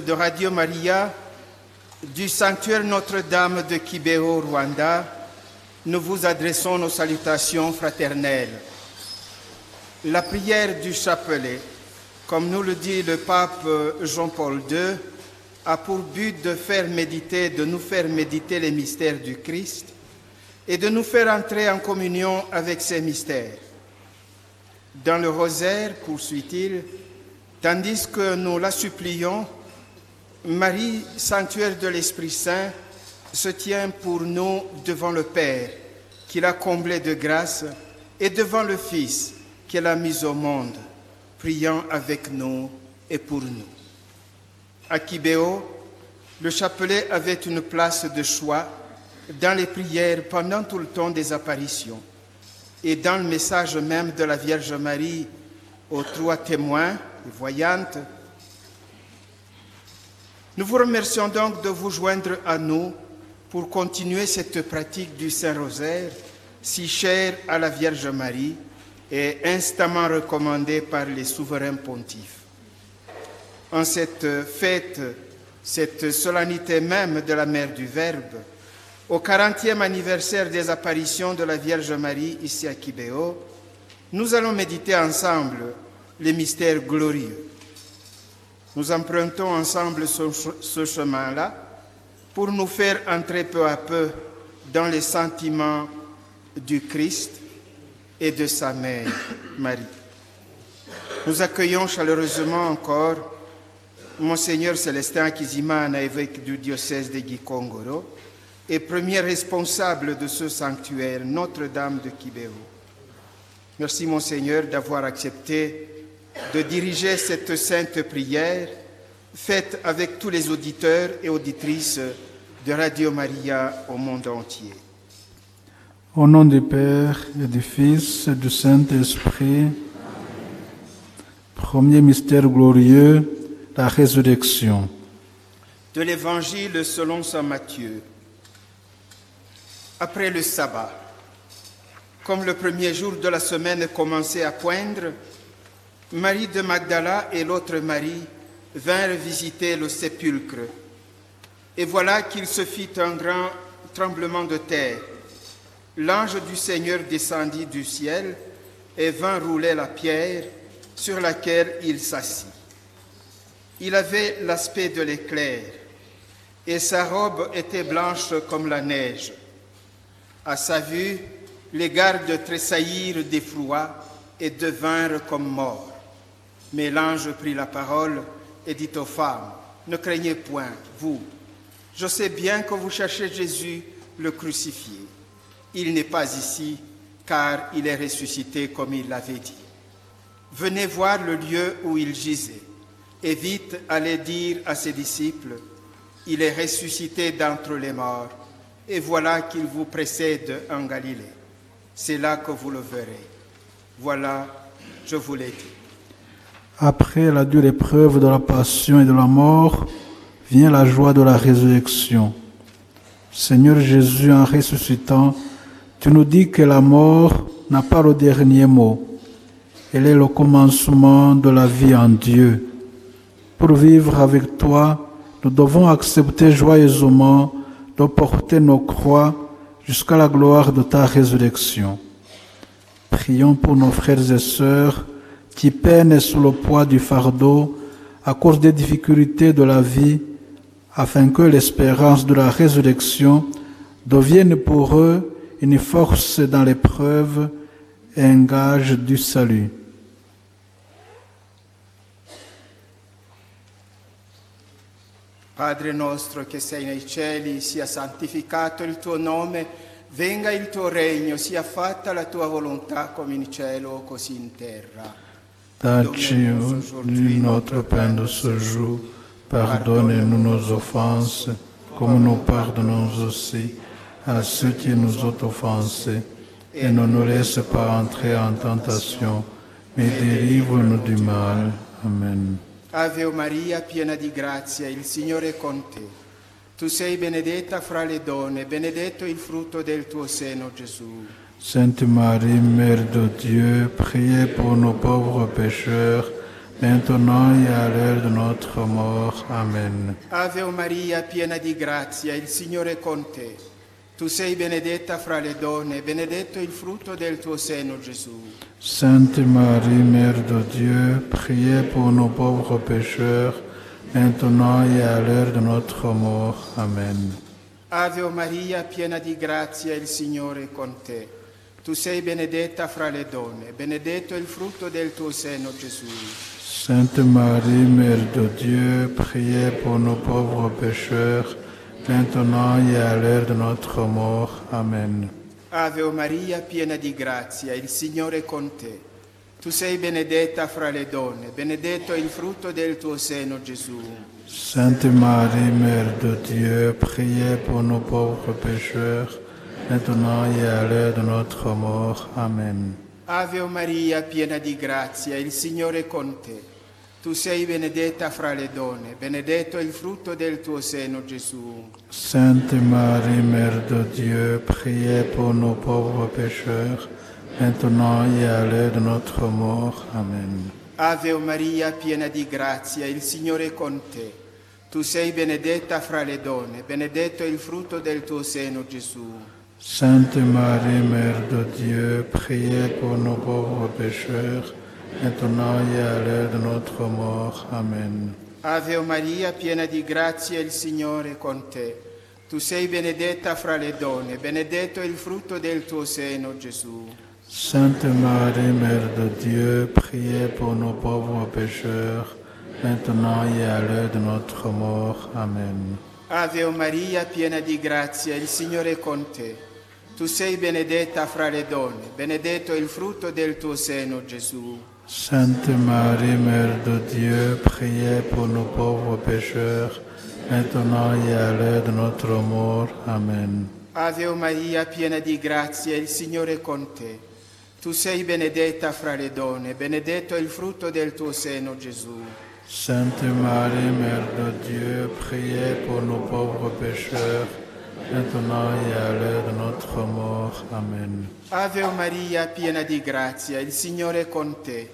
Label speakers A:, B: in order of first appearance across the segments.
A: De Radio Maria, du sanctuaire Notre-Dame de Kibeo, Rwanda, nous vous adressons nos salutations fraternelles. La prière du chapelet, comme nous le dit le pape Jean-Paul II, a pour but de faire méditer, de nous faire méditer les mystères du Christ et de nous faire entrer en communion avec ces mystères. Dans le rosaire, poursuit-il, tandis que nous la supplions, Marie, sanctuaire de l'Esprit Saint, se tient pour nous devant le Père, qui l'a comblé de grâce, et devant le Fils, qu'elle a mis au monde, priant avec nous et pour nous. À Kibéo, le chapelet avait une place de choix dans les prières pendant tout le temps des apparitions et dans le message même de la Vierge Marie aux trois témoins et voyantes. Nous vous remercions donc de vous joindre à nous pour continuer cette pratique du Saint-Rosaire si chère à la Vierge Marie et instamment recommandée par les souverains pontifes. En cette fête, cette solennité même de la Mère du Verbe, au 40e anniversaire des apparitions de la Vierge Marie ici à Kibéo, nous allons méditer ensemble les mystères glorieux. Nous empruntons ensemble ce, chemin-là pour nous faire entrer peu à peu dans les sentiments du Christ et de sa mère, Marie. Nous accueillons chaleureusement encore Monseigneur Célestin Kizimana, évêque du diocèse de Gikongoro, et premier responsable de ce sanctuaire, Notre-Dame de Kibéo. Merci, Monseigneur, d'avoir accepté de diriger cette sainte prière faite avec tous les auditeurs et auditrices de Radio Maria au monde entier.
B: Au nom du Père et du Fils et du Saint-Esprit, premier mystère glorieux, la résurrection.
A: De l'Évangile selon Saint Matthieu. Après le sabbat, comme le premier jour de la semaine commençait à poindre, Marie de Magdala et l'autre Marie vinrent visiter le sépulcre. Et voilà qu'il se fit un grand tremblement de terre. L'ange du Seigneur descendit du ciel et vint rouler la pierre sur laquelle il s'assit. Il avait l'aspect de l'éclair et sa robe était blanche comme la neige. À sa vue, les gardes tressaillirent d'effroi et devinrent comme morts. Mais l'ange prit la parole et dit aux femmes, Ne craignez point, vous. Je sais bien que vous cherchez Jésus, le crucifié. Il n'est pas ici, car il est ressuscité comme il l'avait dit. Venez voir le lieu où il gisait, et vite allez dire à ses disciples, Il est ressuscité d'entre les morts, et voilà qu'il vous précède en Galilée. C'est là que vous le verrez. Voilà, je vous l'ai dit.
B: Après la dure épreuve de la passion et de la mort, vient la joie de la résurrection. Seigneur Jésus, en ressuscitant, tu nous dis que la mort n'a pas le dernier mot. Elle est le commencement de la vie en Dieu. Pour vivre avec toi, nous devons accepter joyeusement de porter nos croix jusqu'à la gloire de ta résurrection. Prions pour nos frères et sœurs qui peinent sous le poids du fardeau à cause des difficultés de la vie, afin que l'espérance de la résurrection devienne pour eux une force dans l'épreuve et un gage du salut.
A: Padre nostro che sei nei cieli, sia santificato il tuo nome, venga il tuo regno, sia fatta la tua volontà come in cielo, così in terra.
B: Aujourd'hui notre pain de ce jour. Pardonne-nous nos offenses, comme nous pardonnons aussi à ceux qui nous ont offensés. Et ne nous laisse pas entrer en tentation, mais délivre-nous du mal. Amen.
A: Ave Maria, piena di grazia, il Signore è con te. Tu sei benedetta fra le donne, benedetto il frutto del tuo seno, Gesù.
B: Sainte Marie, Mère de Dieu, priez pour nos pauvres pécheurs, maintenant et à l'heure de notre mort. Amen.
A: Ave Maria, piena di grazia, il Signore è con te. Tu sei benedetta fra le donne, benedetto il frutto del tuo seno, Gesù.
B: Sainte Marie, Mère de Dieu, priez pour nos pauvres pécheurs, maintenant et à l'heure de notre mort. Amen.
A: Ave Maria, piena di grazia, il Signore è con te. Tu sei benedetta fra le donne, benedetto il frutto del tuo seno, Gesù.
B: Sainte Marie, Mère de Dieu, priez pour nos pauvres pécheurs, maintenant et à l'heure de notre mort. Amen.
A: Ave Maria, piena di grazia, il Signore è con te. Tu sei benedetta fra le donne, benedetto il frutto del tuo seno, Gesù.
B: Sainte Marie, Mère de Dieu, priez pour nos pauvres pécheurs, et à l'heure de notre mort. Amen.
A: Ave Maria, piena di grazia, il Signore è con te. Tu sei benedetta fra le donne, benedetto il frutto del tuo seno, Gesù.
B: Sainte Marie, Mère de Dieu, priez pour nos pauvres pécheurs, maintenant et à l'heure de notre mort. Amen.
A: Ave Maria, piena di grazia, il Signore è con te. Tu sei benedetta fra le donne, benedetto il frutto del tuo seno, Gesù.
B: Sainte Marie, Mère de Dieu, priez pour nos pauvres pécheurs, maintenant et à l'heure de notre mort. Amen.
A: Ave Maria, piena di grazia, il Signore è con te. Tu sei benedetta fra le donne, benedetto il frutto del tuo seno, Gesù.
B: Sainte Marie, Mère de Dieu, priez pour nos pauvres pécheurs, maintenant et à l'heure de notre mort. Amen.
A: Ave Maria, piena di grazia, il Signore è con te. Tu sei benedetta fra le donne, benedetto il frutto del tuo seno, Gesù.
B: Sainte Marie, Mère de Dieu, priez pour nos pauvres pécheurs, maintenant et à l'heure de notre mort. Amen.
A: Ave Maria, piena di grazia, il Signore è con te. Tu sei benedetta fra le donne, benedetto il frutto del tuo seno, Gesù.
B: Sainte Marie, Mère de Dieu, priez pour nos pauvres pécheurs, maintenant et à l'heure de notre mort. Amen.
A: Ave Maria, piena di grazia, il Signore è con te.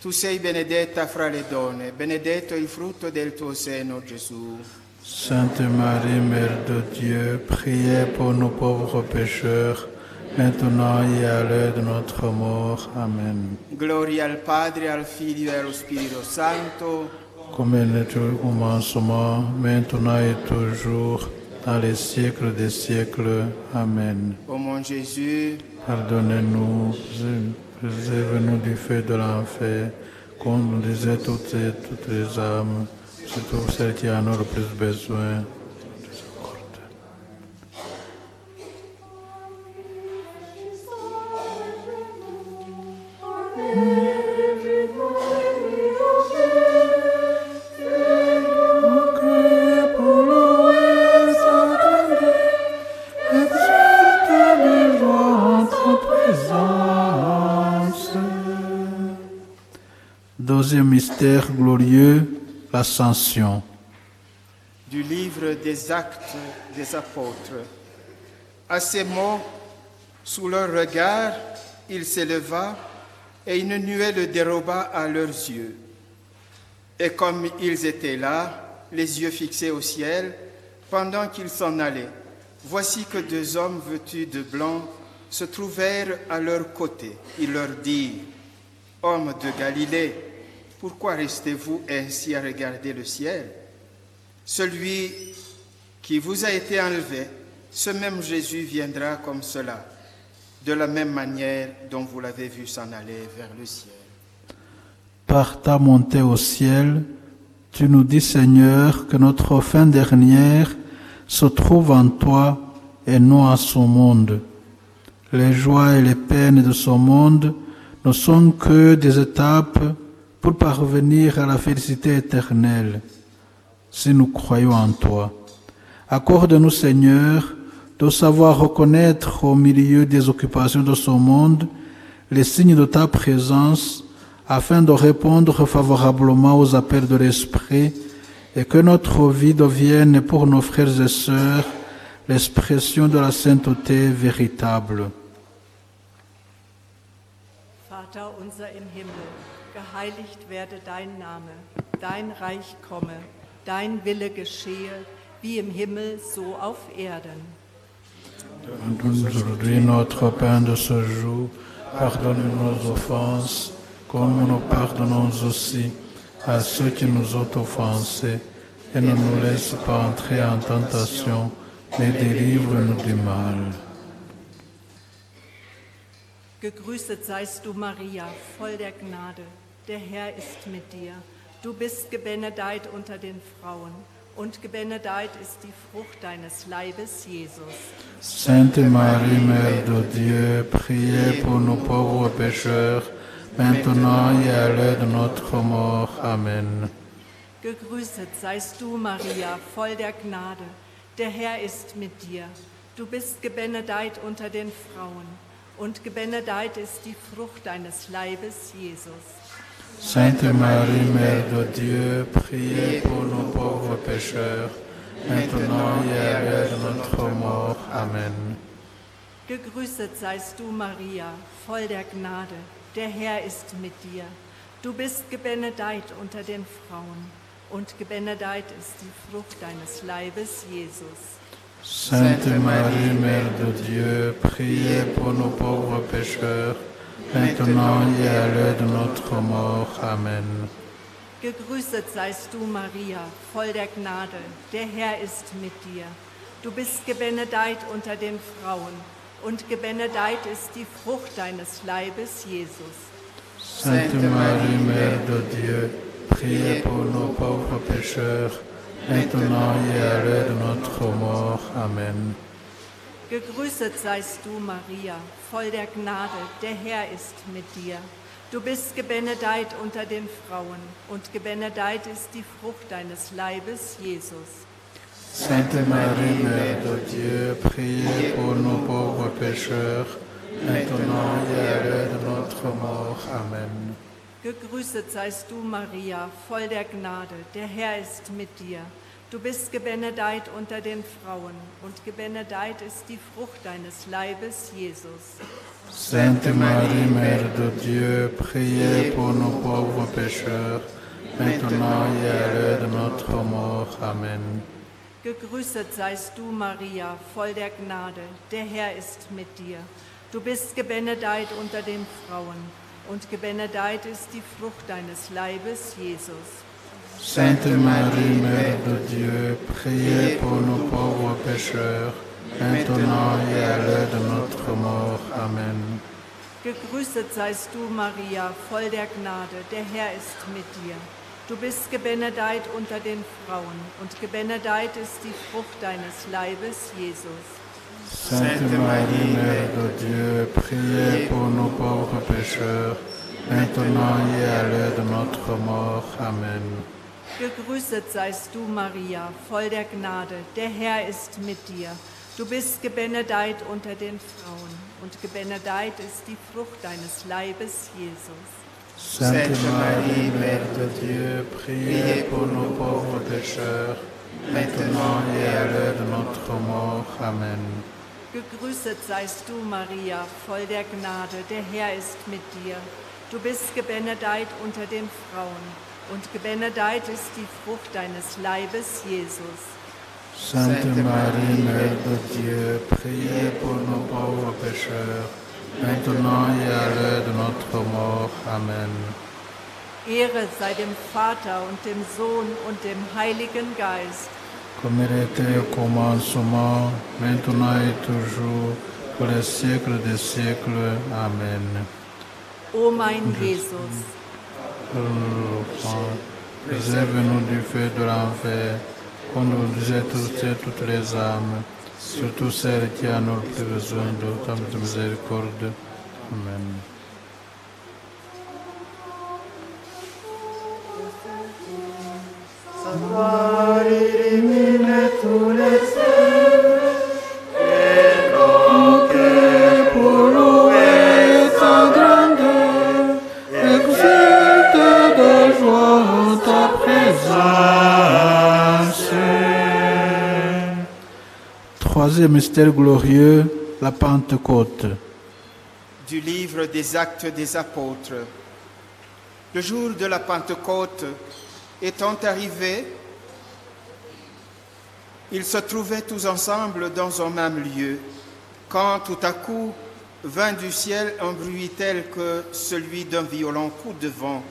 A: Tu sei benedetta fra le donne, benedetto il frutto del tuo seno, Gesù.
B: Sainte Marie, Mère de Dieu, priez pour nos pauvres pécheurs, maintenant et à l'heure de notre mort. Amen.
A: Gloria al Padre, al Figlio e allo Spirito Santo,
B: Comme il était au commencement, maintenant et toujours, dans les siècles des siècles. Amen.
A: ô mon Jésus,
B: Pardonnez-nous, préservez-nous du feu de l'enfer, conduisez toutes et toutes les âmes, surtout celles qui en ont le plus besoin. Deuxième mystère glorieux, l'ascension.
A: du livre des actes des apôtres. À ces mots, sous leur regard, il s'éleva et une nuée le déroba à leurs yeux. Et comme ils étaient là, les yeux fixés au ciel, pendant qu'ils s'en allaient, voici que deux hommes vêtus de blanc se trouvèrent à leur côté. Ils leur dirent, Hommes de Galilée, pourquoi restez-vous ainsi à regarder le ciel? Celui qui vous a été enlevé, ce même Jésus viendra comme cela, de la même manière dont vous l'avez vu s'en aller vers le ciel.
B: Par ta montée au ciel, tu nous dis, Seigneur, que notre fin dernière se trouve en toi et non en ce monde. Les joies et les peines de ce monde ne sont que des étapes pour parvenir à la félicité éternelle, si nous croyons en toi. Accorde-nous, Seigneur, de savoir reconnaître au milieu des occupations de ce monde les signes de ta présence afin de répondre favorablement aux appels de l'Esprit et que notre vie devienne pour nos frères et sœurs l'expression de la sainteté véritable.
C: Vater unser im Himmel, geheiligt werde dein Name, dein Reich komme, dein Wille geschehe, wie im Himmel, so auf Erden.
B: Donne-nous aujourd'hui notre pain de ce jour. Pardonne-nous nos offenses, comme nous pardonnons aussi à ceux qui nous ont offensés. Et ne nous laisse pas entrer en tentation, mais délivre-nous du mal.
C: Gegrüßet seist du, Maria, voll der Gnade. Der Herr ist mit dir. Du bist gebenedeit unter den Frauen, und gebenedeit ist die Frucht deines Leibes, Jesus.
B: Sainte Marie, Mère de Dieu, priez pour nous pauvres pécheurs, maintenant et à l'heure de notre mort. Amen.
C: Gegrüßet seist du, Maria, voll der Gnade. Der Herr ist mit dir. Du bist gebenedeit unter den Frauen, und gebenedeit ist die Frucht deines Leibes, Jesus.
B: Sainte Marie, Mère de Dieu, priez pour nous pauvres pécheurs, maintenant et à l'heure de notre mort. Amen.
C: Gegrüßet seist du, Maria, voll der Gnade. Der Herr ist mit dir. Du bist gebenedeit unter den Frauen, und gebenedeit ist die Frucht deines Leibes, Jesus.
B: Sainte Marie, Mère de Dieu, priez pour nous pauvres pécheurs, maintenant et à l'heure de notre mort. Amen.
C: Gegrüßet seist du, Maria, voll der Gnade. Der Herr ist mit dir. Du bist gebenedeit unter den Frauen, und gebenedeit ist die Frucht deines Leibes, Jesus.
B: Sainte Marie, Mère de Dieu, priez pour nous pauvres pécheurs, maintenant et à l'heure de notre mort. Amen.
C: Gegrüßet seist du, Maria, voll der Gnade. Der Herr ist mit dir. Du bist gebenedeit unter den Frauen, und gebenedeit ist die Frucht deines Leibes, Jesus.
B: Sainte Marie, Mère de Dieu, priez pour nous pauvres pécheurs, maintenant et à l'heure de notre mort. Amen.
C: Gegrüßet seist du, Maria, voll der Gnade. Der Herr ist mit dir. Du bist gebenedeit unter den Frauen, und gebenedeit ist die Frucht deines Leibes, Jesus.
B: Sainte Marie, Mère de Dieu, priez pour nous pauvres pécheurs, maintenant et à l'heure de notre mort. Amen.
C: Gegrüßet seist du, Maria, voll der Gnade. Der Herr ist mit dir. Du bist gebenedeit unter den Frauen, und gebenedeit ist die Frucht deines Leibes, Jesus.
B: Sainte Marie, Mère de Dieu, priez pour nous pauvres pécheurs, maintenant et à l'heure de notre mort. Amen.
C: Gegrüßet seist du, Maria, voll der Gnade. Der Herr ist mit dir. Du bist gebenedeit unter den Frauen, und gebenedeit ist die Frucht deines Leibes, Jesus.
B: Sainte Marie, Mère de Dieu, priez pour nous pauvres pécheurs, maintenant et à l'heure de notre mort. Amen.
C: Gegrüßet seist du, Maria, voll der Gnade. Der Herr ist mit dir. Du bist gebenedeit unter den Frauen, und gebenedeit ist die Frucht deines Leibes, Jesus.
B: Sainte Marie, Mère de Dieu, priez pour nous pauvres pécheurs, maintenant et à l'heure de notre mort. Amen.
C: Gegrüßet seist du, Maria, voll der Gnade. Der Herr ist mit dir. Du bist gebenedeit unter den Frauen, und gebenedeit ist die Frucht deines Leibes, Jesus.
B: Sainte Marie, Mère de Dieu, priez pour nos pauvres pécheurs, maintenant et à l'heure de notre mort. Amen.
C: Ehre sei dem Vater und dem Sohn und dem Heiligen Geist.
B: Comme il était au commencement, maintenant et toujours, pour les siècles des siècles. Amen.
C: O mein Jesus,
B: Préserve-nous du feu de l'enfer, conduisez et toutes les âmes, surtout celles qui en ont plus besoin de ta miséricorde. Amen. Mystère glorieux, la Pentecôte.
A: Du livre des Actes des Apôtres. Le jour de la Pentecôte étant arrivé, ils se trouvaient tous ensemble dans un même lieu, quand tout à coup vint du ciel un bruit tel que celui d'un violent coup de vent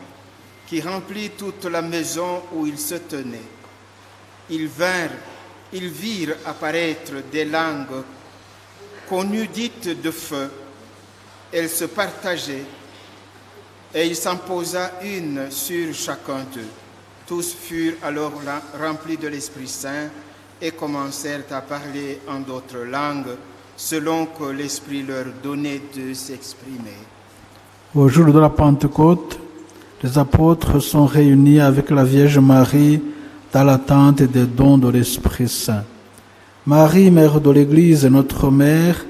A: qui remplit toute la maison où ils se tenaient. Ils vinrent, ils virent apparaître des langues connues dites de feu. Elles se partageaient et il s'en posa une sur chacun d'eux. Tous furent alors remplis de l'Esprit Saint et commencèrent à parler en d'autres langues selon que l'Esprit leur donnait de s'exprimer.
B: Au jour de la Pentecôte, les apôtres sont réunis avec la Vierge Marie dans l'attente des dons de l'Esprit Saint. Marie, mère de l'Église et notre mère,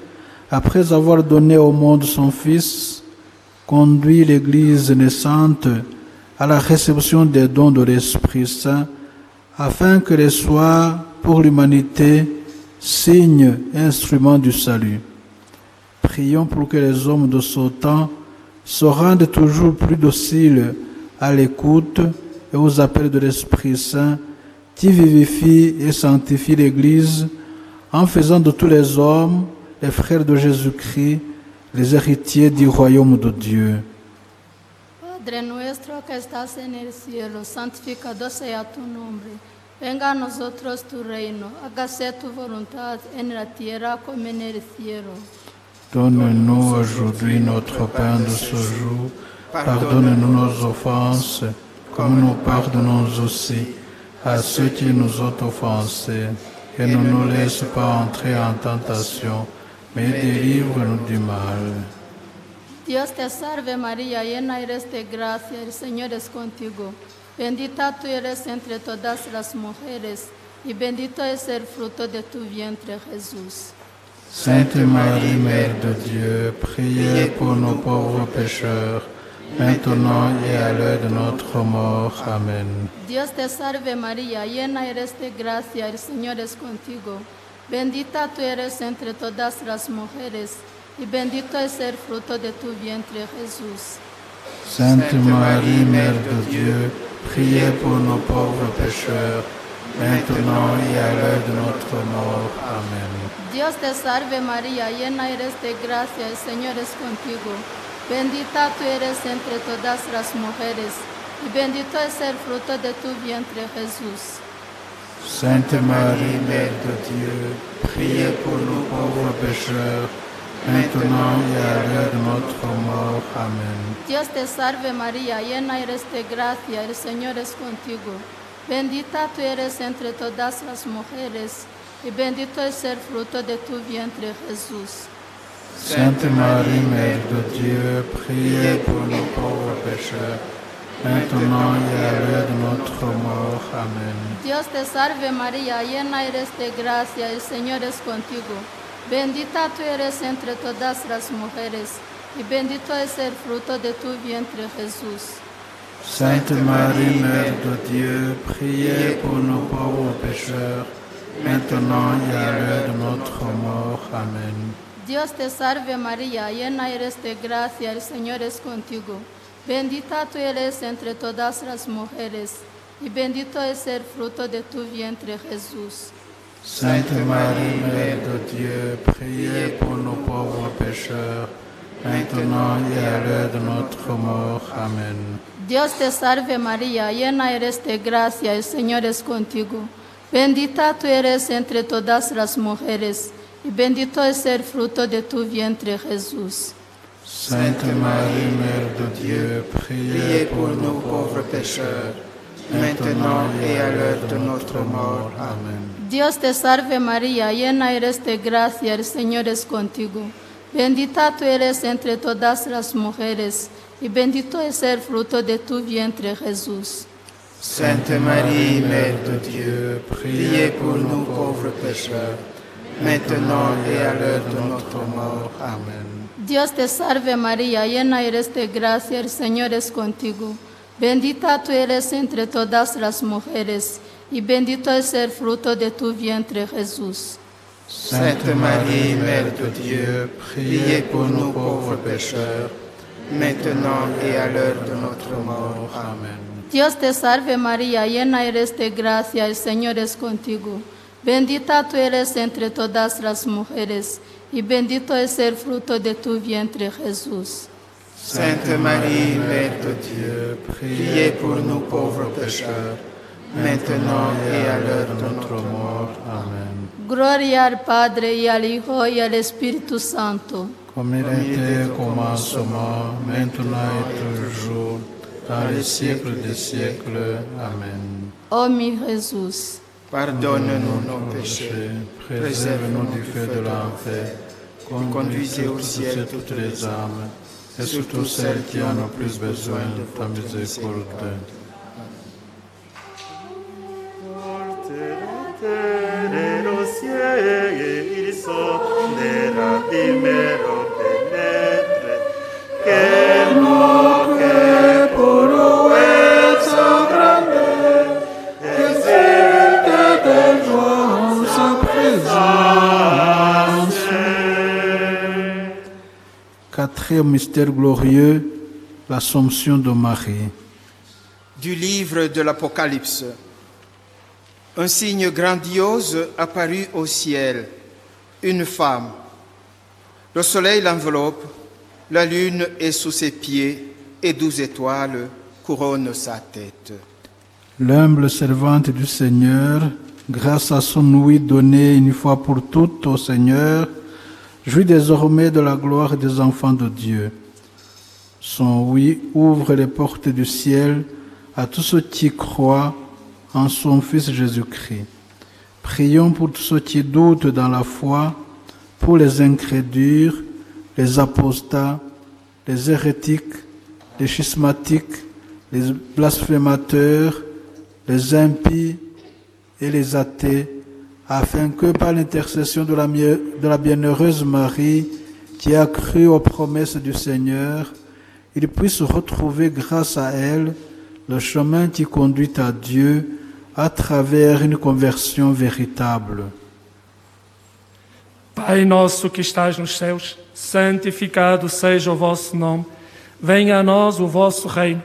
B: après avoir donné au monde son Fils, conduit l'Église naissante à la réception des dons de l'Esprit Saint, afin qu'elle soit pour l'humanité signe instrument du salut. Prions pour que les hommes de ce temps se rendent toujours plus dociles à l'écoute et aux appels de l'Esprit Saint qui vivifie et sanctifie l'Église en faisant de tous les hommes les frères de Jésus-Christ, les héritiers du royaume de Dieu.
D: Padre nuestro que estás en el cielo, santificado sea tu nombre. Venga a nosotros tu reino, hágase tu voluntad en la tierra como en el cielo.
B: Donne-nous aujourd'hui notre pain de ce jour. Pardonne-nous nos offenses, comme nous pardonnons aussi à ceux qui nous ont offensés. Et ne nous laisse pas entrer en tentation, mais délivre-nous du mal.
D: Dios te salve María, llena eres de gracia, el Señor es contigo. Bendita tú eres entre todas las mujeres, y bendito es el fruto de tu vientre Jesús.
B: Sainte Marie, Mère de Dieu, priez pour nos pauvres pécheurs, maintenant et à l'heure de notre mort. Amen.
D: Dios te salve María, llena eres de gracia, el Señor es contigo. Bendita tú eres entre todas las mujeres, y bendito es el fruto de tu vientre Jesús.
B: Sainte Marie, Mère de Dieu, priez pour nos pauvres pécheurs, maintenant et à l'heure de notre mort. Amen.
D: Dios te salve María, llena eres de gracia, el Señor es contigo. Bendita tú eres entre todas las mujeres, y bendito es el fruto de tu vientre Jesús.
B: Sainte Marie, Mère de Dieu, priez pour nos pauvres pécheurs, maintenant et à l'heure de notre mort. Amen.
D: Dios te salve María, llena eres de gracia, el Señor es contigo. Bendita tú eres entre todas las mujeres, y bendito es el fruto de tu vientre Jesús.
B: Sainte Marie, Mère de Dieu, priez pour nos pauvres pécheurs, maintenant et à l'heure de notre mort. Amen.
D: Dios te salve María, llena eres de gracia, el Señor es contigo. Bendita tú eres entre todas las mujeres, y bendito es el fruto de tu vientre Jesús.
B: Sainte Marie, Mère de Dieu, priez pour nos pauvres pécheurs, maintenant et à l'heure de notre mort. Amen.
D: Dios te salve María, llena eres de gracia, el Señor es contigo. Bendita tú eres entre todas las mujeres, y bendito es el fruto de tu vientre Jesús.
B: Sainte Marie, Mère de Dieu, priez pour nos pauvres pécheurs, maintenant et à l'heure de notre mort. Amen.
D: Dios te salve María, llena eres de gracia, el Señor es contigo. Bendita tú eres entre todas las mujeres, y bendito es el fruto de tu vientre Jesús.
B: Sainte Marie, Mère de Dieu, priez pour nos pauvres pécheurs, maintenant et à l'heure de notre mort. Amen.
D: Dios te salve María, llena eres de gracia, el Señor es contigo. Bendita tú eres entre todas las mujeres, y bendito es el fruto de tu vientre Jesús.
A: Sainte Marie, Mère de Dieu, priez pour nous pauvres pécheurs, maintenant et à l'heure de notre mort. Amen.
D: Dios te salve María, llena eres de gracia, el Señor es contigo. Bendita tú eres entre todas las mujeres, y bendito es el fruto de tu vientre Jesús.
A: Sainte Marie, Mère de Dieu, priez pour nous pauvres pécheurs, maintenant et à l'heure de notre mort. Amen.
D: Dios te salve María, llena eres de gracia, el Señor es contigo. Bendita tú eres entre todas las mujeres, y bendito es el fruto de tu vientre Jesús.
A: Sainte Marie, Mère de Dieu, priez pour nous pauvres pécheurs, maintenant et à l'heure de notre mort.
B: Amen.
D: Gloria al Padre, y al Hijo, y al Espíritu Santo.
B: Comme il était au commencement, maintenant et toujours, dans les siècles des siècles. Amen.
D: Oh mi Jesús,
A: Pardonne-nous nos
B: péchés, Préserve-nous du feu de l'enfer. Conduisez au ciel toutes les âmes, et surtout celles qui en ont plus besoin de ta miséricorde.
E: Primero
B: Quatrième mystère glorieux, l'Assomption de Marie.
A: Du livre de l'Apocalypse. Un signe grandiose apparut au ciel, une femme. Le soleil l'enveloppe, la lune est sous ses pieds et douze étoiles couronnent sa tête.
B: L'humble servante du Seigneur, grâce à son ouïe donnée une fois pour toutes au Seigneur, jouit désormais de la gloire des enfants de Dieu. Son oui ouvre les portes du ciel à tous ceux qui croient en son Fils Jésus-Christ. Prions pour tous ceux qui doutent dans la foi, pour les incrédures, les apostats, les hérétiques, les schismatiques, les blasphémateurs, les impies et les athées, afin que par l'intercession de la, bienheureuse Marie, qui a cru aux promesses du Seigneur, ils puissent retrouver grâce à elle le chemin qui conduit à Dieu à travers une conversion véritable.
F: Pai nosso que estás nos céus, santificado seja o vosso nome. Venha a nós o vosso reino.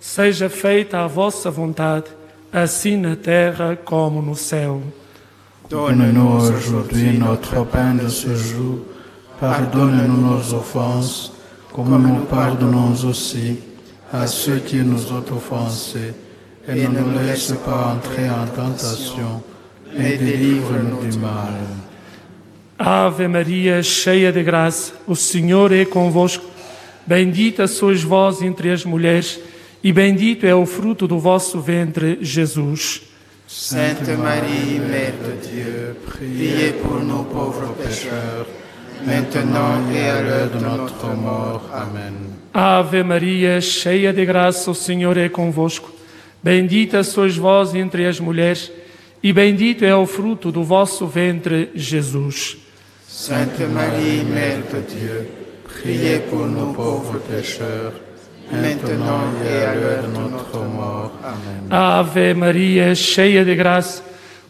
F: Seja feita a vossa vontade, assim na terra como no céu.
B: Donne-nous aujourd'hui notre pain de ce jour. Pardonne-nous nos offenses, comme nous pardonnons aussi à ceux qui nous ont offensés. Et ne nous laisse pas entrer en tentation, mais délivre-nous du mal.
F: Ave Maria, cheia de graça, o Senhor é convosco. Bendita sois vós entre as mulheres, e bendito é o fruto do vosso ventre, Jesus.
A: Sainte Marie, Mère de Dieu, priez pour nous pauvres pécheurs, maintenant et à l'heure de notre mort.
B: Amen.
F: Ave Maria, cheia de graça, o Senhor é convosco. Bendita sois vós entre as mulheres, e bendito é o fruto do vosso ventre, Jesus.
A: Sainte Marie, Mère de Dieu, priez pour nous pauvres pécheurs, maintenant et à l'heure de notre mort. Amen.
F: Ave Maria, cheia de graça,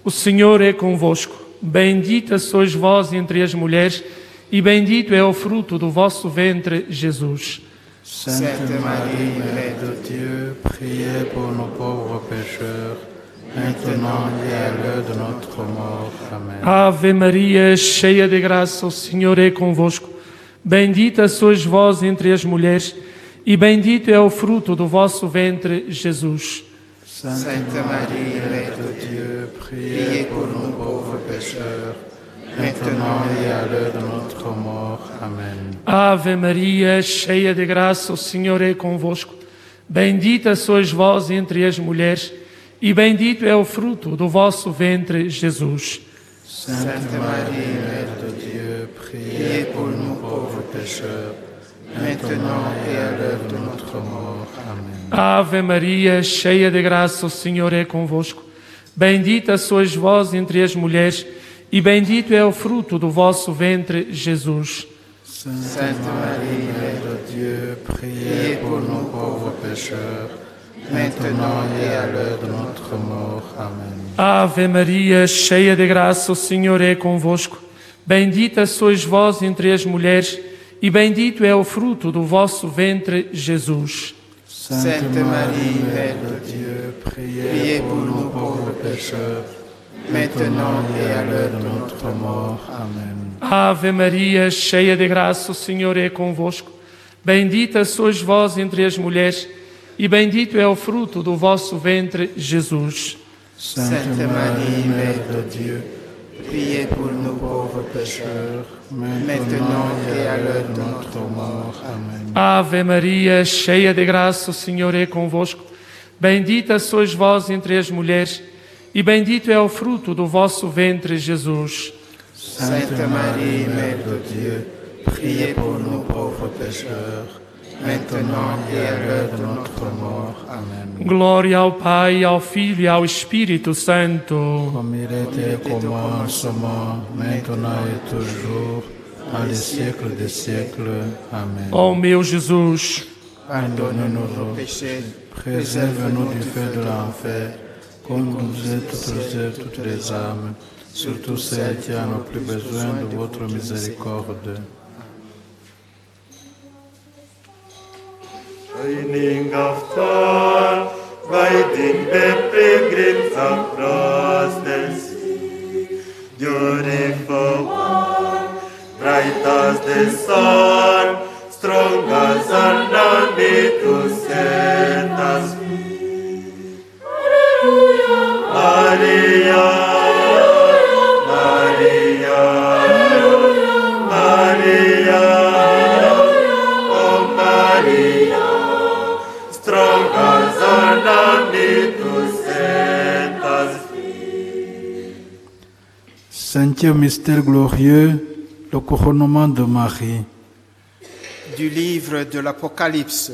F: o Senhor é convosco. Bendita sois vós entre as mulheres, e bendito é o fruto do vosso ventre, Jesus.
B: Sainte Marie, Mère de Dieu, priez pour nos pauvres pécheurs, maintenant et à l'heure de notre mort. Amen.
F: Ave Maria, cheia de graça, o Senhor é convosco. Bendita sois vós entre as mulheres, e bendito é o fruto do vosso ventre, Jesus.
A: Sainte Marie, Mère de Dieu, priez pour nous pauvres pécheurs, maintenant et à l'heure de notre mort.
B: Amen.
F: Ave Maria, cheia de graça, o Senhor é convosco. Bendita sois vós entre as mulheres, e bendito é o fruto do vosso ventre, Jesus.
A: Sainte Marie, Mère de Dieu, priez pour nous pauvres pécheurs, maintenant et à l'heure de notre mort. Amen.
F: Ave Maria, cheia de graça, o Senhor é convosco. Bendita sois vós entre as mulheres, e bendito é o fruto do vosso ventre, Jesus.
A: Sainte Marie, Mère de Dieu, priez pour nous pauvres pécheurs, maintenant et à l'heure de notre mort.
F: Ave Maria, cheia de graça, o Senhor é convosco. Bendita sois vós entre as mulheres, e bendito é o fruto do vosso ventre, Jesus.
A: Sainte Marie, Mère de Dieu, priez pour nous pauvres pécheurs, maintenant et à l'heure de notre mort. Amen.
F: Ave Maria, cheia de graça, o Senhor é convosco. Bendita sois vós entre as mulheres, e bendito é o fruto do vosso ventre, Jesus.
A: Sainte Marie, Mère de Dieu, priez pour nous pauvres pécheurs, maintenant et à l'heure de notre mort. Amen.
F: Ave Maria, cheia de graça, o Senhor é convosco. Bendita sois vós entre as mulheres, e bendito é o fruto do vosso ventre, Jesus.
A: Sainte Marie, Mère de Dieu, priez pour nous pauvres pécheurs, maintenant et à l'heure de notre mort. Amen.
F: Glória ao Pai, ao Filho e ao Espírito Santo.
B: Comme il était au commencement, maintenant et toujours, dans les siècles des siècles. Amen.
F: Ó meu Jesus,
A: Pardonne-nous nos péchés,
B: Préserve-nous du feu de l'enfer, conduisez toutes toutes les âmes, surtout celles qui en ont plus besoin de votre miséricorde.
E: Shining after, guiding the pilgrims across the sea. Beautiful one, bright as the sun, strong as an army to set us free. Maria, Maria,
B: Cinquième mystère glorieux, le couronnement de Marie.
A: du livre de l'Apocalypse.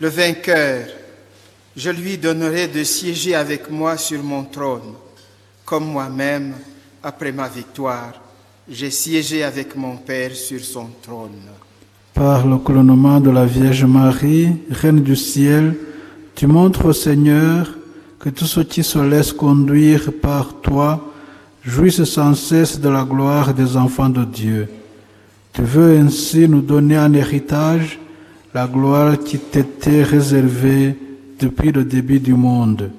A: Le vainqueur, je lui donnerai de siéger avec moi sur mon trône, comme moi-même, après ma victoire, j'ai siégé avec mon Père sur son trône.
B: Par le couronnement de la Vierge Marie, Reine du ciel, tu montres au Seigneur que tous ceux qui se laissent conduire par toi jouissent sans cesse de la gloire des enfants de Dieu. Tu veux ainsi nous donner en héritage la gloire qui t'était réservée depuis le début du monde.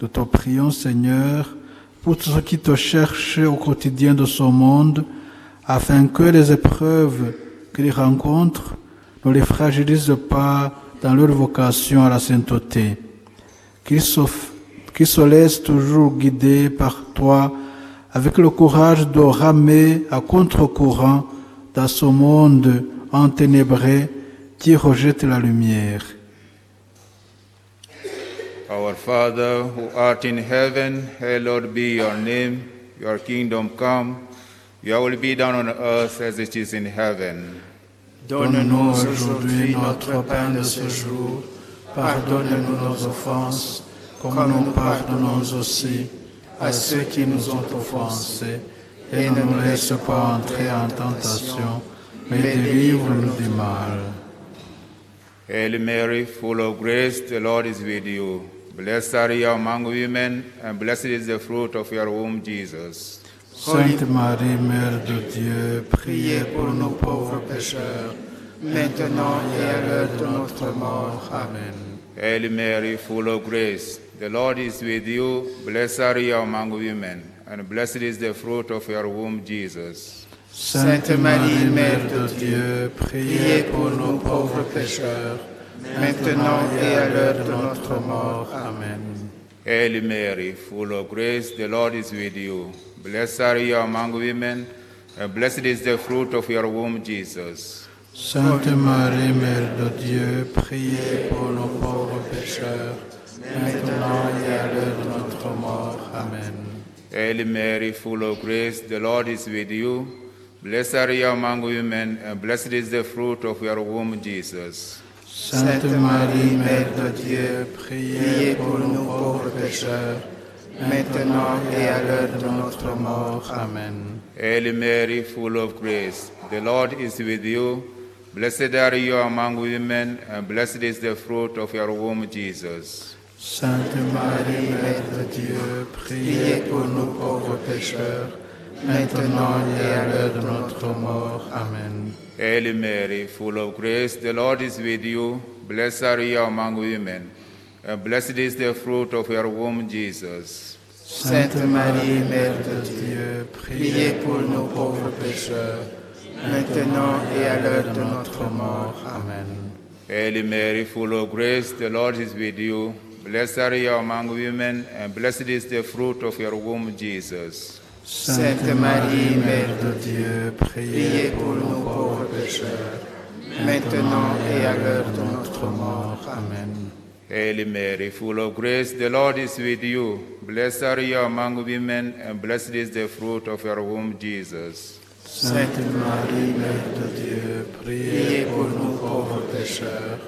B: Nous te prions, Seigneur, pour ceux qui te cherchent au quotidien de ce monde, afin que les épreuves qu'ils rencontrent ne les fragilisent pas dans leur vocation à la sainteté. Qu'ils se, se laissent toujours guider par toi avec le courage de ramer à contre-courant dans ce monde enténébré qui rejette la lumière.
G: Our Father, who art in heaven, hallowed be your name. Your kingdom come. Your will be done on earth as it is in heaven.
B: Donne-nous aujourd'hui notre pain de ce jour. Pardonne-nous nos offenses, comme nous pardonnons aussi à ceux qui nous ont offensés. Et ne nous laisse pas entrer en tentation, mais délivre-nous du mal.
G: Hail Mary, full of grace, the Lord is with you. Blessed are you among women, and blessed is the fruit of your womb, Jesus.
B: Sainte Marie, Mère de Dieu,
A: Priez pour nos pauvres pécheurs, maintenant et à l'heure de notre mort. Amen.
G: Hail Mary, full of grace, the Lord is with you. Blessed are you among women, and blessed is the fruit of your womb, Jesus.
B: Sainte Marie, Mère de Dieu, priez pour nos pauvres pécheurs,
A: maintenant et à l'heure de notre mort.
B: Amen.
G: Hail Mary, full of grace, the Lord is with you. Blessed are you among women, and blessed is the fruit of your womb, Jesus.
B: Sainte Marie, Mère de Dieu, priez pour nos pauvres pécheurs, maintenant et à l'heure de notre mort. Amen.
G: Hail Mary, full of grace, the Lord is with you. Blessed are you among women, and blessed is the fruit of your womb, Jesus.
B: Sainte Marie, Mère de Dieu, priez pour nos pauvres pécheurs, maintenant et à l'heure de notre mort. Amen.
G: Hail Mary, full of grace, the Lord is with you. Blessed are you among women, and blessed is the fruit of your womb, Jesus.
B: Sainte Marie, Mère de Dieu, priez pour nos pauvres pécheurs, maintenant et à l'heure de notre mort. Amen.
G: Hail Mary, full of grace, the Lord is with you. Blessed are you among women, and blessed is the fruit of your womb, Jesus.
A: Sainte Marie, Mère de Dieu, priez pour nos pauvres pécheurs, maintenant et à l'heure de notre mort. Amen.
G: Hail Mary, full of grace, the Lord is with you. Blessed are you among women, and blessed is the fruit of your womb, Jesus.
A: Sainte Marie, Mère de Dieu, priez pour nos pauvres pécheurs, maintenant et à l'heure de notre mort. Amen.
G: Hail Mary, full of grace, the Lord is with you. Blessed are you among women, and blessed is the fruit of your womb, Jesus.
B: Sainte Marie, Mère de Dieu,
A: Priez pour nos pauvres pécheurs,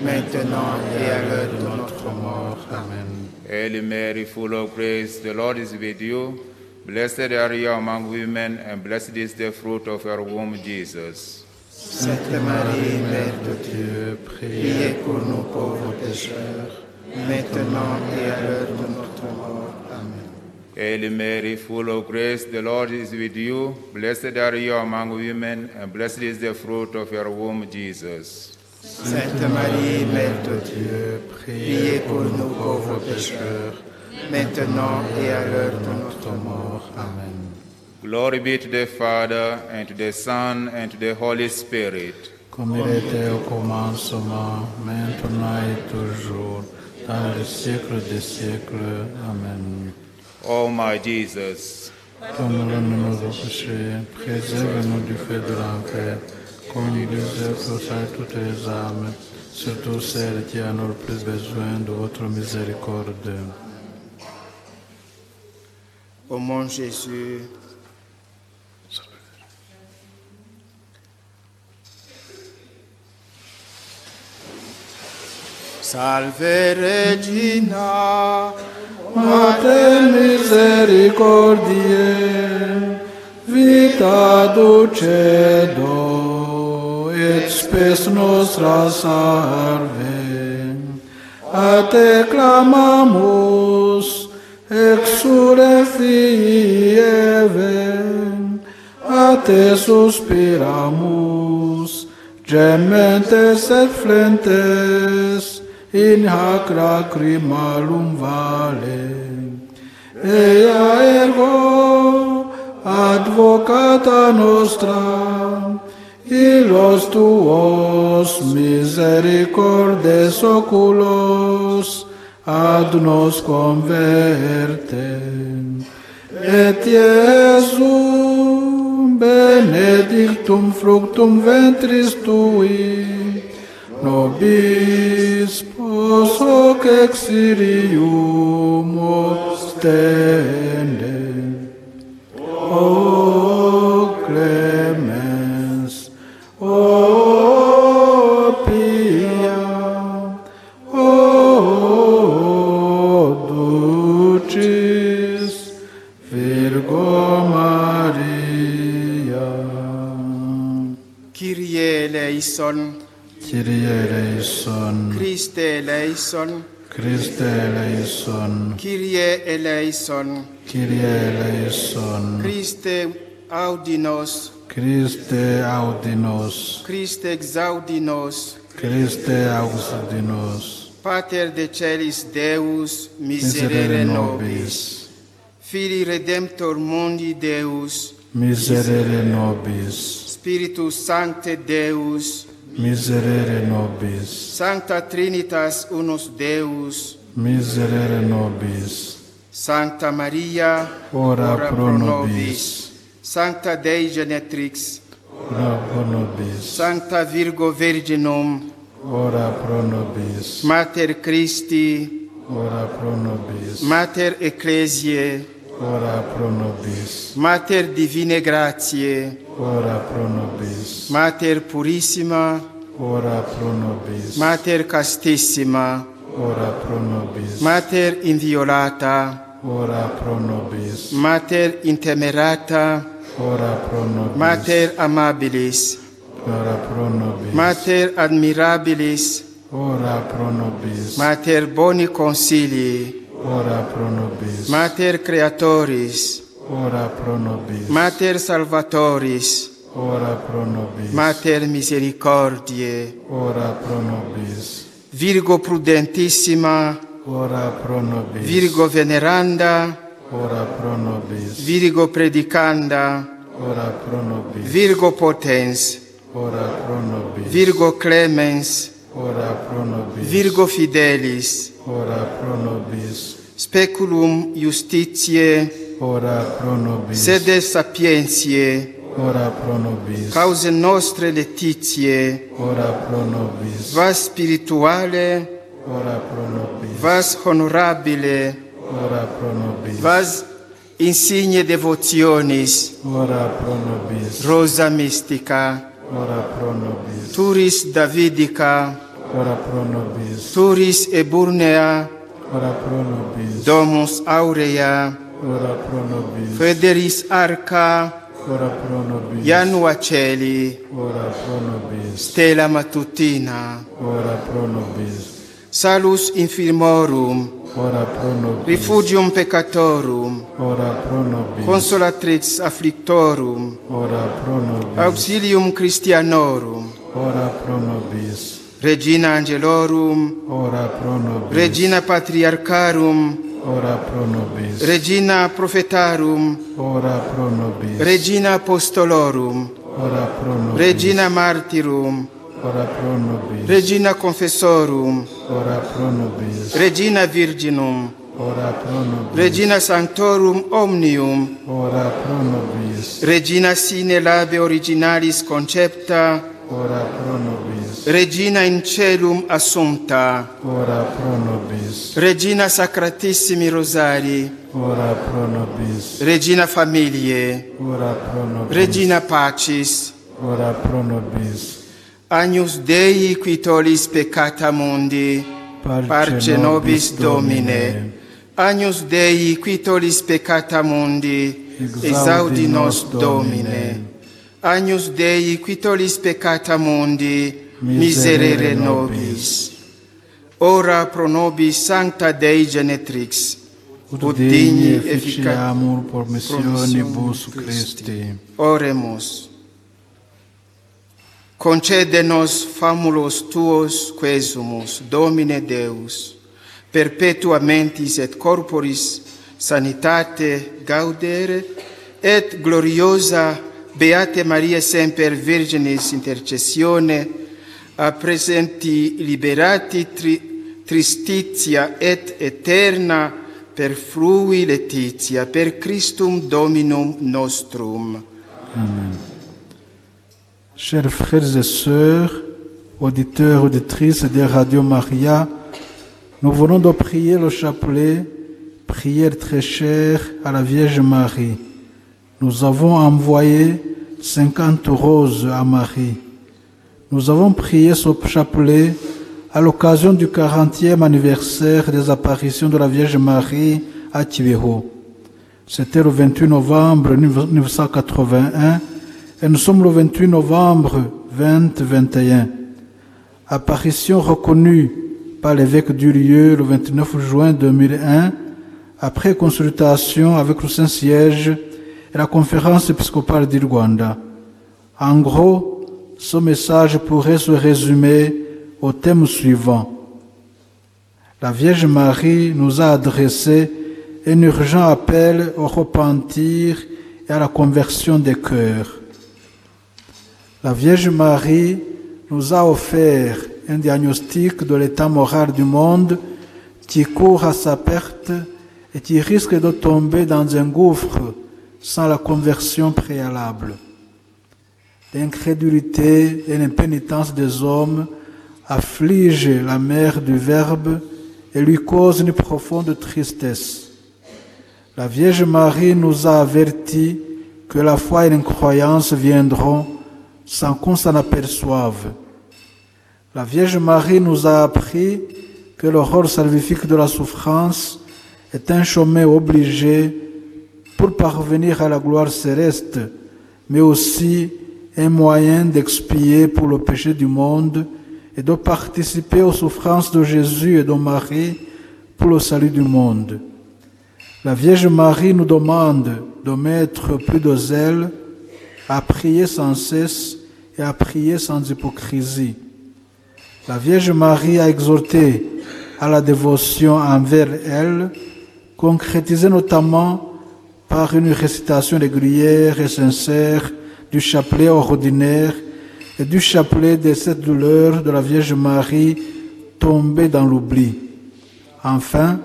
A: maintenant et à l'heure de notre mort. Amen.
G: Hail Mary, full of grace, the Lord is with you. Blessed are you among women, and blessed is the fruit of your womb, Jesus.
A: Sainte Marie, Mère de Dieu, priez pour nos pauvres pécheurs, maintenant et à l'heure de notre mort. Amen.
G: Hail Mary, full of grace, the Lord is with you. Blessed are you among women, and blessed is the fruit of your womb, Jesus.
A: Sainte Marie, Mère de Dieu, priez pour nos pauvres pécheurs, maintenant et à l'heure de notre mort. Amen.
G: Glory be to the Father, and to the Son, and to the Holy Spirit.
B: comme il était au commencement, maintenant et toujours, dans les siècles des siècles. Amen.
G: O my Jesus,
B: Pardonne-nous nos péchés, préserve-nous du feu de l'enfer, conduisez pour ça toutes les âmes, surtout celles qui ont le plus besoin de votre miséricorde.
A: Ô mon Jésus, Salve Regina,
B: Mater misericordiae, vita dulcedo, et spes nostra salve. A te clamamus, exure fii Eve, a te suspiramus, gementes et flentes, in hac lacrimalum vale. Ea ergo, advocata nostra, illos tuos misericordes oculos ad nos converte. Et Iesum benedictum fructum ventris tui, nobis pos hoc exirium ostende. O oh,
A: Kyrie eleison, Christe eleison,
B: Christe eleison,
A: Kyrie eleison,
B: Kyrie eleison,
A: Christe audinos,
B: Christe audinos,
A: Christe exaudinos,
B: Christe auxilinos,
A: Pater de celis Deus,
B: miserere
A: nobis. Filii Redemptor mundi Deus,
B: miserere nobis,
A: Spiritus Sancte Deus,
B: miserere nobis.
A: Sancta Trinitas unus Deus,
B: miserere nobis.
A: Sancta Maria,
B: ora, ora pro nobis.
A: Sancta Dei Genetrix,
B: ora pro nobis.
A: Sancta Virgo Virginum,
B: ora pro nobis.
A: Mater Christi,
B: ora pro nobis.
A: Mater Ecclesiae,
B: ora pro nobis,
A: Mater Divine Gratiae,
B: ora pro nobis,
A: Mater Purissima,
B: ora pro nobis,
A: Mater Castissima,
B: ora pro nobis,
A: Mater Inviolata,
B: ora pro nobis,
A: Mater Intemerata,
B: ora pro nobis,
A: Mater Amabilis,
B: ora pro nobis,
A: Mater Admirabilis,
B: ora pro nobis,
A: Mater Boni Consilii,
B: ora pro nobis,
A: Mater Creatoris,
B: ora pro nobis.
A: Mater Salvatoris,
B: Ora pro nobis.
A: Mater Misericordiae,
B: Ora pro nobis.
A: Virgo prudentissima,
B: Ora pro nobis.
A: Virgo veneranda,
B: Ora pro nobis.
A: Virgo predicanda,
B: Ora pro nobis.
A: Virgo potens,
B: Ora pro nobis.
A: Virgo clemens,
B: Ora pro nobis.
A: Virgo fidelis,
B: Ora pro nobis.
A: speculum justitiae
B: ora pro nobis.
A: sed sapientiae
B: ora pro nobis.
A: cause nostre letitiae
B: ora pro nobis.
A: vas spirituale
B: ora pro nobis.
A: vas honorabile
B: ora pro nobis.
A: vas insigne devotionis
B: ora pro nobis.
A: rosa mystica
B: ora pro nobis.
A: turis davidica
B: ora pro nobis.
A: turis eburnea
B: ora pro nobis.
A: Domus Aurea,
B: ora pro nobis.
A: Federis Arca,
B: ora pro nobis.
A: Janua Celi,
B: ora pro nobis.
A: Stella Matutina,
B: ora pro nobis.
A: Salus infirmorum,
B: ora pro nobis.
A: Refugium peccatorum,
B: ora pro nobis.
A: Consolatrix afflictorum,
B: ora pro nobis.
A: Auxilium Christianorum,
B: ora pro nobis.
A: Regina Angelorum,
B: ora pro nobis.
A: Regina Patriarcharum,
B: ora pro nobis.
A: Regina Prophetarum,
B: ora pro nobis.
A: Regina Apostolorum,
B: ora pro nobis.
A: Regina Martyrum,
B: ora pro nobis.
A: Regina Confessorum,
B: ora pro nobis.
A: Regina Virginum,
B: ora pro nobis.
A: Regina Sanctorum Omnium,
B: ora pro nobis.
A: Regina sine labe originalis concepta,
B: ora pro nobis
A: Regina in Celum Assumpta,
B: Ora pro nobis.
A: Regina Sacratissimi Rosari,
B: Ora pro nobis.
A: Regina Familiae,
B: Ora pro nobis.
A: Regina Pacis,
B: Ora pro nobis.
A: Agnus Dei qui tollis peccata mundi, parce nobis Domine. Agnus Dei qui tollis peccata mundi, exaudi nos Domine. Agnus Dei qui tollis peccata mundi, miserere nobis. Ora pro nobis Sancta Dei Genetrix, ut digni
B: efficiamur por missionibus Christi.
A: Oremus. Concedenos famulos tuos quesumus, Domine Deus, perpetua mentis et corporis sanitate gaudere, et gloriosa Beate Maria semper Virginis intercessione presenti liberati tri, tristitia et eterna per frui letizia, per Christum Dominum nostrum.
B: Chers frères et sœurs, auditeurs, auditrices de Radio Maria, nous venons de prier le chapelet, prière très chère à la Vierge Marie. Nous avons envoyé 50 roses à Marie. Nous avons prié ce chapelet à l'occasion du 40e anniversaire des apparitions de la Vierge Marie à Kibeho. C'était le 28 novembre 1981 et nous sommes le 28 novembre 2021. Apparition reconnue par l'évêque du lieu le 29 juin 2001 après consultation avec le Saint-Siège et la conférence épiscopale du. En gros, ce message pourrait se résumer au thème suivant. La Vierge Marie nous a adressé un urgent appel au repentir et à la conversion des cœurs. La Vierge Marie nous a offert un diagnostic de l'état moral du monde qui court à sa perte et qui risque de tomber dans un gouffre sans la conversion préalable. L'incrédulité et l'impénitence des hommes affligent la mère du Verbe et lui causent une profonde tristesse. La Vierge Marie nous a avertis que la foi et l'incroyance viendront sans qu'on s'en aperçoive. La Vierge Marie nous a appris que le rôle salvifique de la souffrance est un chemin obligé pour parvenir à la gloire céleste, mais aussi un moyen d'expier pour le péché du monde et de participer aux souffrances de Jésus et de Marie pour le salut du monde. La Vierge Marie nous demande de mettre plus de zèle, à prier sans cesse et à prier sans hypocrisie. La Vierge Marie a exhorté à la dévotion envers elle, concrétisée notamment par une récitation régulière et sincère du chapelet ordinaire et du chapelet des sept douleurs de la Vierge Marie tombée dans l'oubli. Enfin,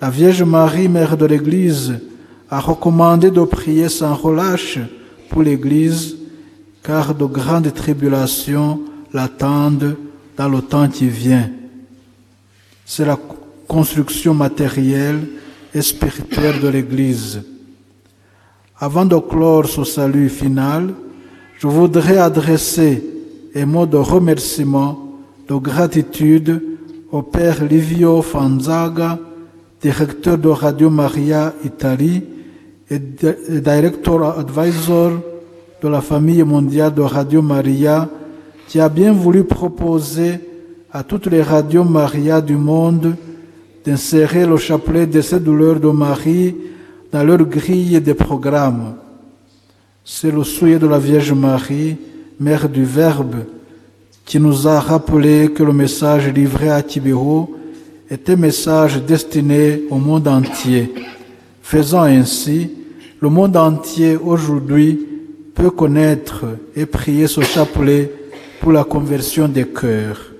B: la Vierge Marie, Mère de l'Église, a recommandé de prier sans relâche pour l'Église, car de grandes tribulations l'attendent dans le temps qui vient. C'est la construction matérielle et spirituelle de l'Église. Avant de clore ce salut final, je voudrais adresser un mot de remerciement, de gratitude au Père Livio Fanzaga, directeur de Radio Maria Italie et director advisor de la famille mondiale de Radio Maria, qui a bien voulu proposer à toutes les radios Maria du monde d'insérer le chapelet de ces douleurs de Marie dans leur grille de programmes. C'est le souhait de la Vierge Marie, Mère du Verbe, qui nous a rappelé que le message livré à Tibéro un message destiné au monde entier. Faisant ainsi, le monde entier aujourd'hui peut connaître et prier ce chapelet pour la conversion des cœurs.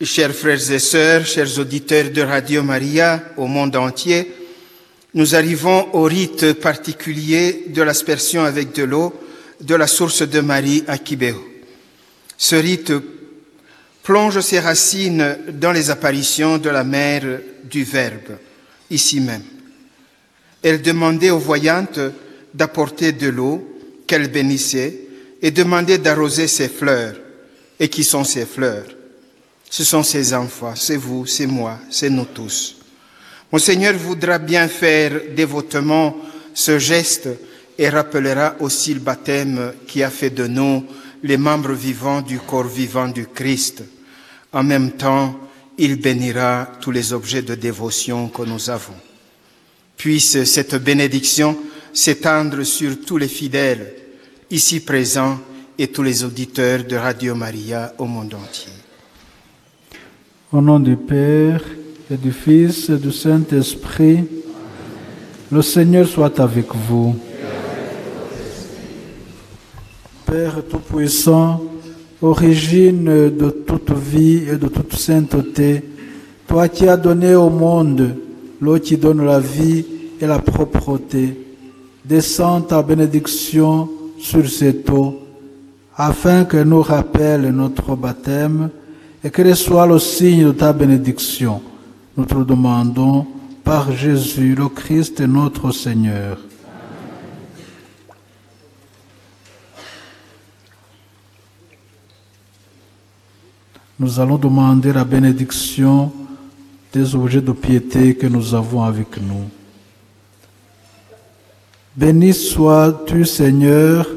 A: Chers frères et sœurs, chers auditeurs de Radio Maria au monde entier, nous arrivons au rite particulier de l'aspersion avec de l'eau de la source de Marie à Kibéo. Ce rite plonge ses racines dans les apparitions de la mère du Verbe, ici même. Elle demandait aux voyantes d'apporter de l'eau qu'elle bénissait et demandait d'arroser ses fleurs. Et qui sont ces fleurs? Ce sont ses enfants, c'est vous, c'est moi, c'est nous tous. Mon Seigneur voudra bien faire dévotement ce geste et rappellera aussi le baptême qui a fait de nous les membres vivants du corps vivant du Christ. En même temps, il bénira tous les objets de dévotion que nous avons. Puisse cette bénédiction s'étendre sur tous les fidèles ici présents et tous les auditeurs de Radio Maria au monde entier.
B: Au nom du Père et du Fils et du Saint-Esprit, le Seigneur soit avec vous. Père Tout-Puissant, origine de toute vie et de toute sainteté, toi qui as donné au monde l'eau qui donne la vie et la propreté, descends ta bénédiction sur cette eau, afin qu'elle nous rappelle notre baptême et qu'elle soit le signe de ta bénédiction. Nous te le demandons par Jésus, le Christ, notre Seigneur. Nous allons demander la bénédiction des objets de piété que nous avons avec nous. Béni sois-tu, Seigneur,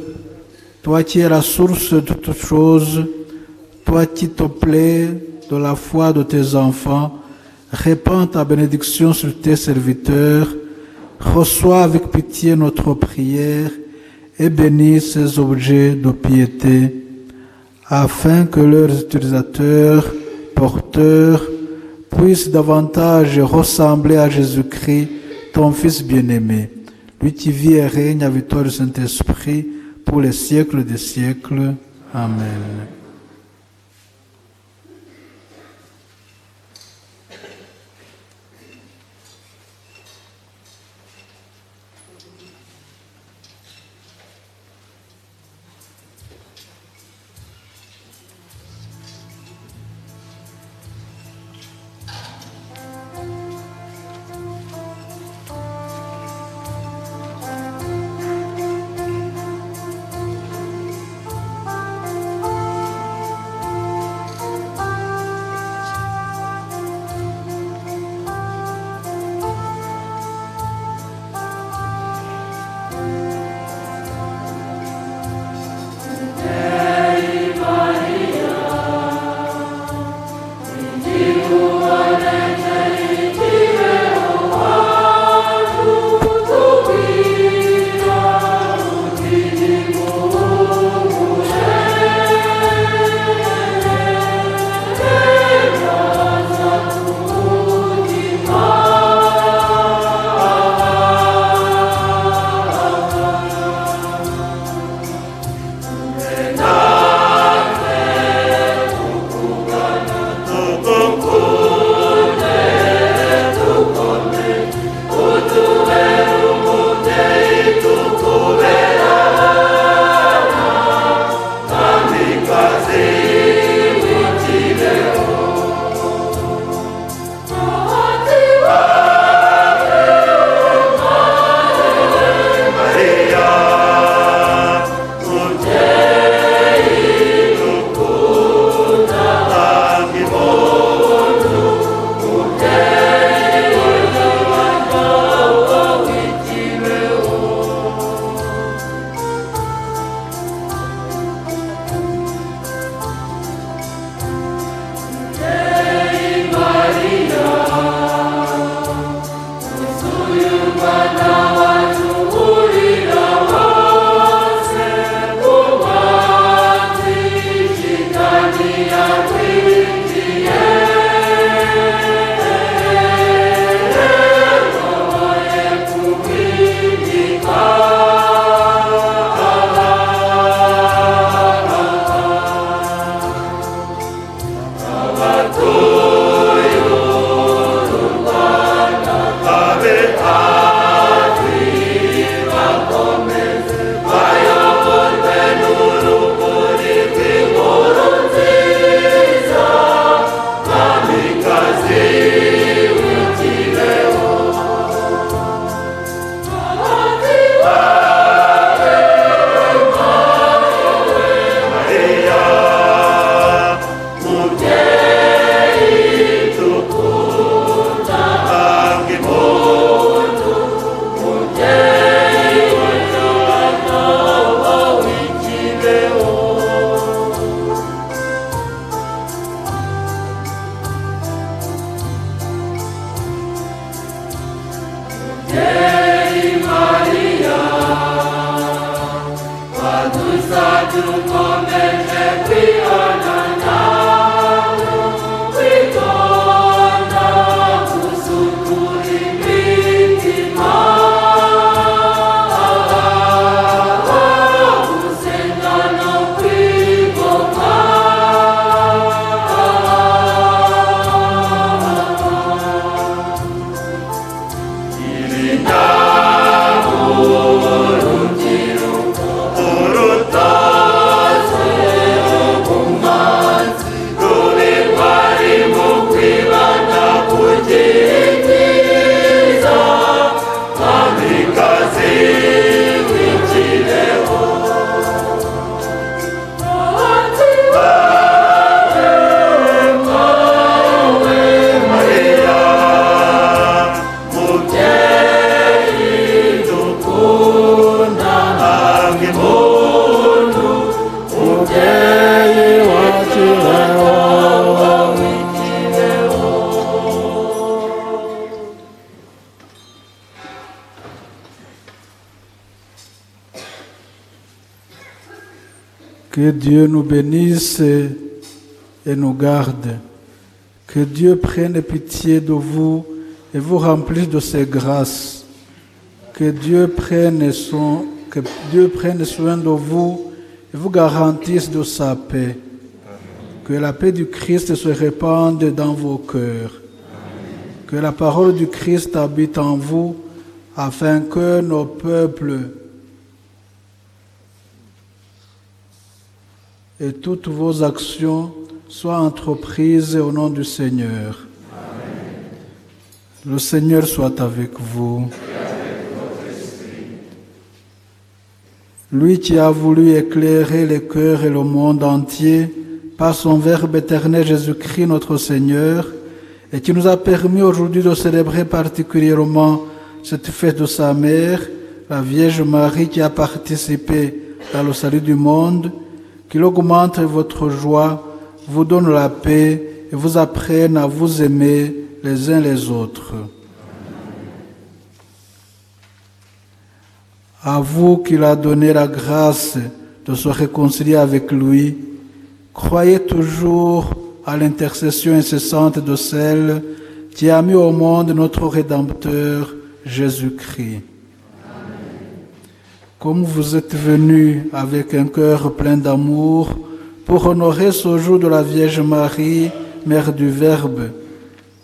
B: toi qui es la source de toutes choses, toi qui te plais de la foi de tes enfants, répands ta bénédiction sur tes serviteurs, reçois avec pitié notre prière et bénis ces objets de piété, afin que leurs utilisateurs, porteurs, puissent davantage ressembler à Jésus-Christ, ton Fils bien-aimé, lui qui vit et règne avec toi le Saint-Esprit pour les siècles des siècles. Amen. Que Dieu nous bénisse et nous garde. Que Dieu prenne pitié de vous et vous remplisse de ses grâces. Que Dieu prenne, que Dieu prenne soin de vous et vous garantisse de sa paix. Que la paix du Christ se répande dans vos cœurs. Que la parole du Christ habite en vous afin que nos peuples et toutes vos actions soient entreprises au nom du Seigneur. Le Seigneur soit avec vous. Lui qui a voulu éclairer les cœurs et le monde entier par son Verbe éternel Jésus-Christ notre Seigneur, et qui nous a permis aujourd'hui de célébrer particulièrement cette fête de sa mère, la Vierge Marie qui a participé à le salut du monde, qu'il augmente votre joie, vous donne la paix et vous apprenne à vous aimer les uns les autres. À vous qu'il a donné la grâce de se réconcilier avec lui, croyez toujours à l'intercession incessante de celle qui a mis au monde notre Rédempteur Jésus-Christ. Comme vous êtes venus avec un cœur plein d'amour pour honorer ce jour de la Vierge Marie, Mère du Verbe,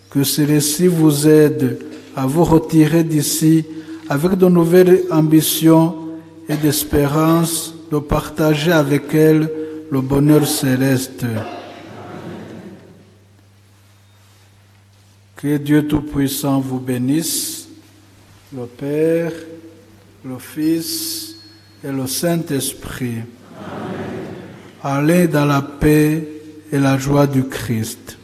B: que celui-ci vous aide à vous retirer d'ici avec de nouvelles ambitions et d'espérance de partager avec elle le bonheur céleste. Que Dieu Tout-Puissant vous bénisse, le Père, le Fils et le Saint-Esprit. Allez dans la paix et la joie du Christ.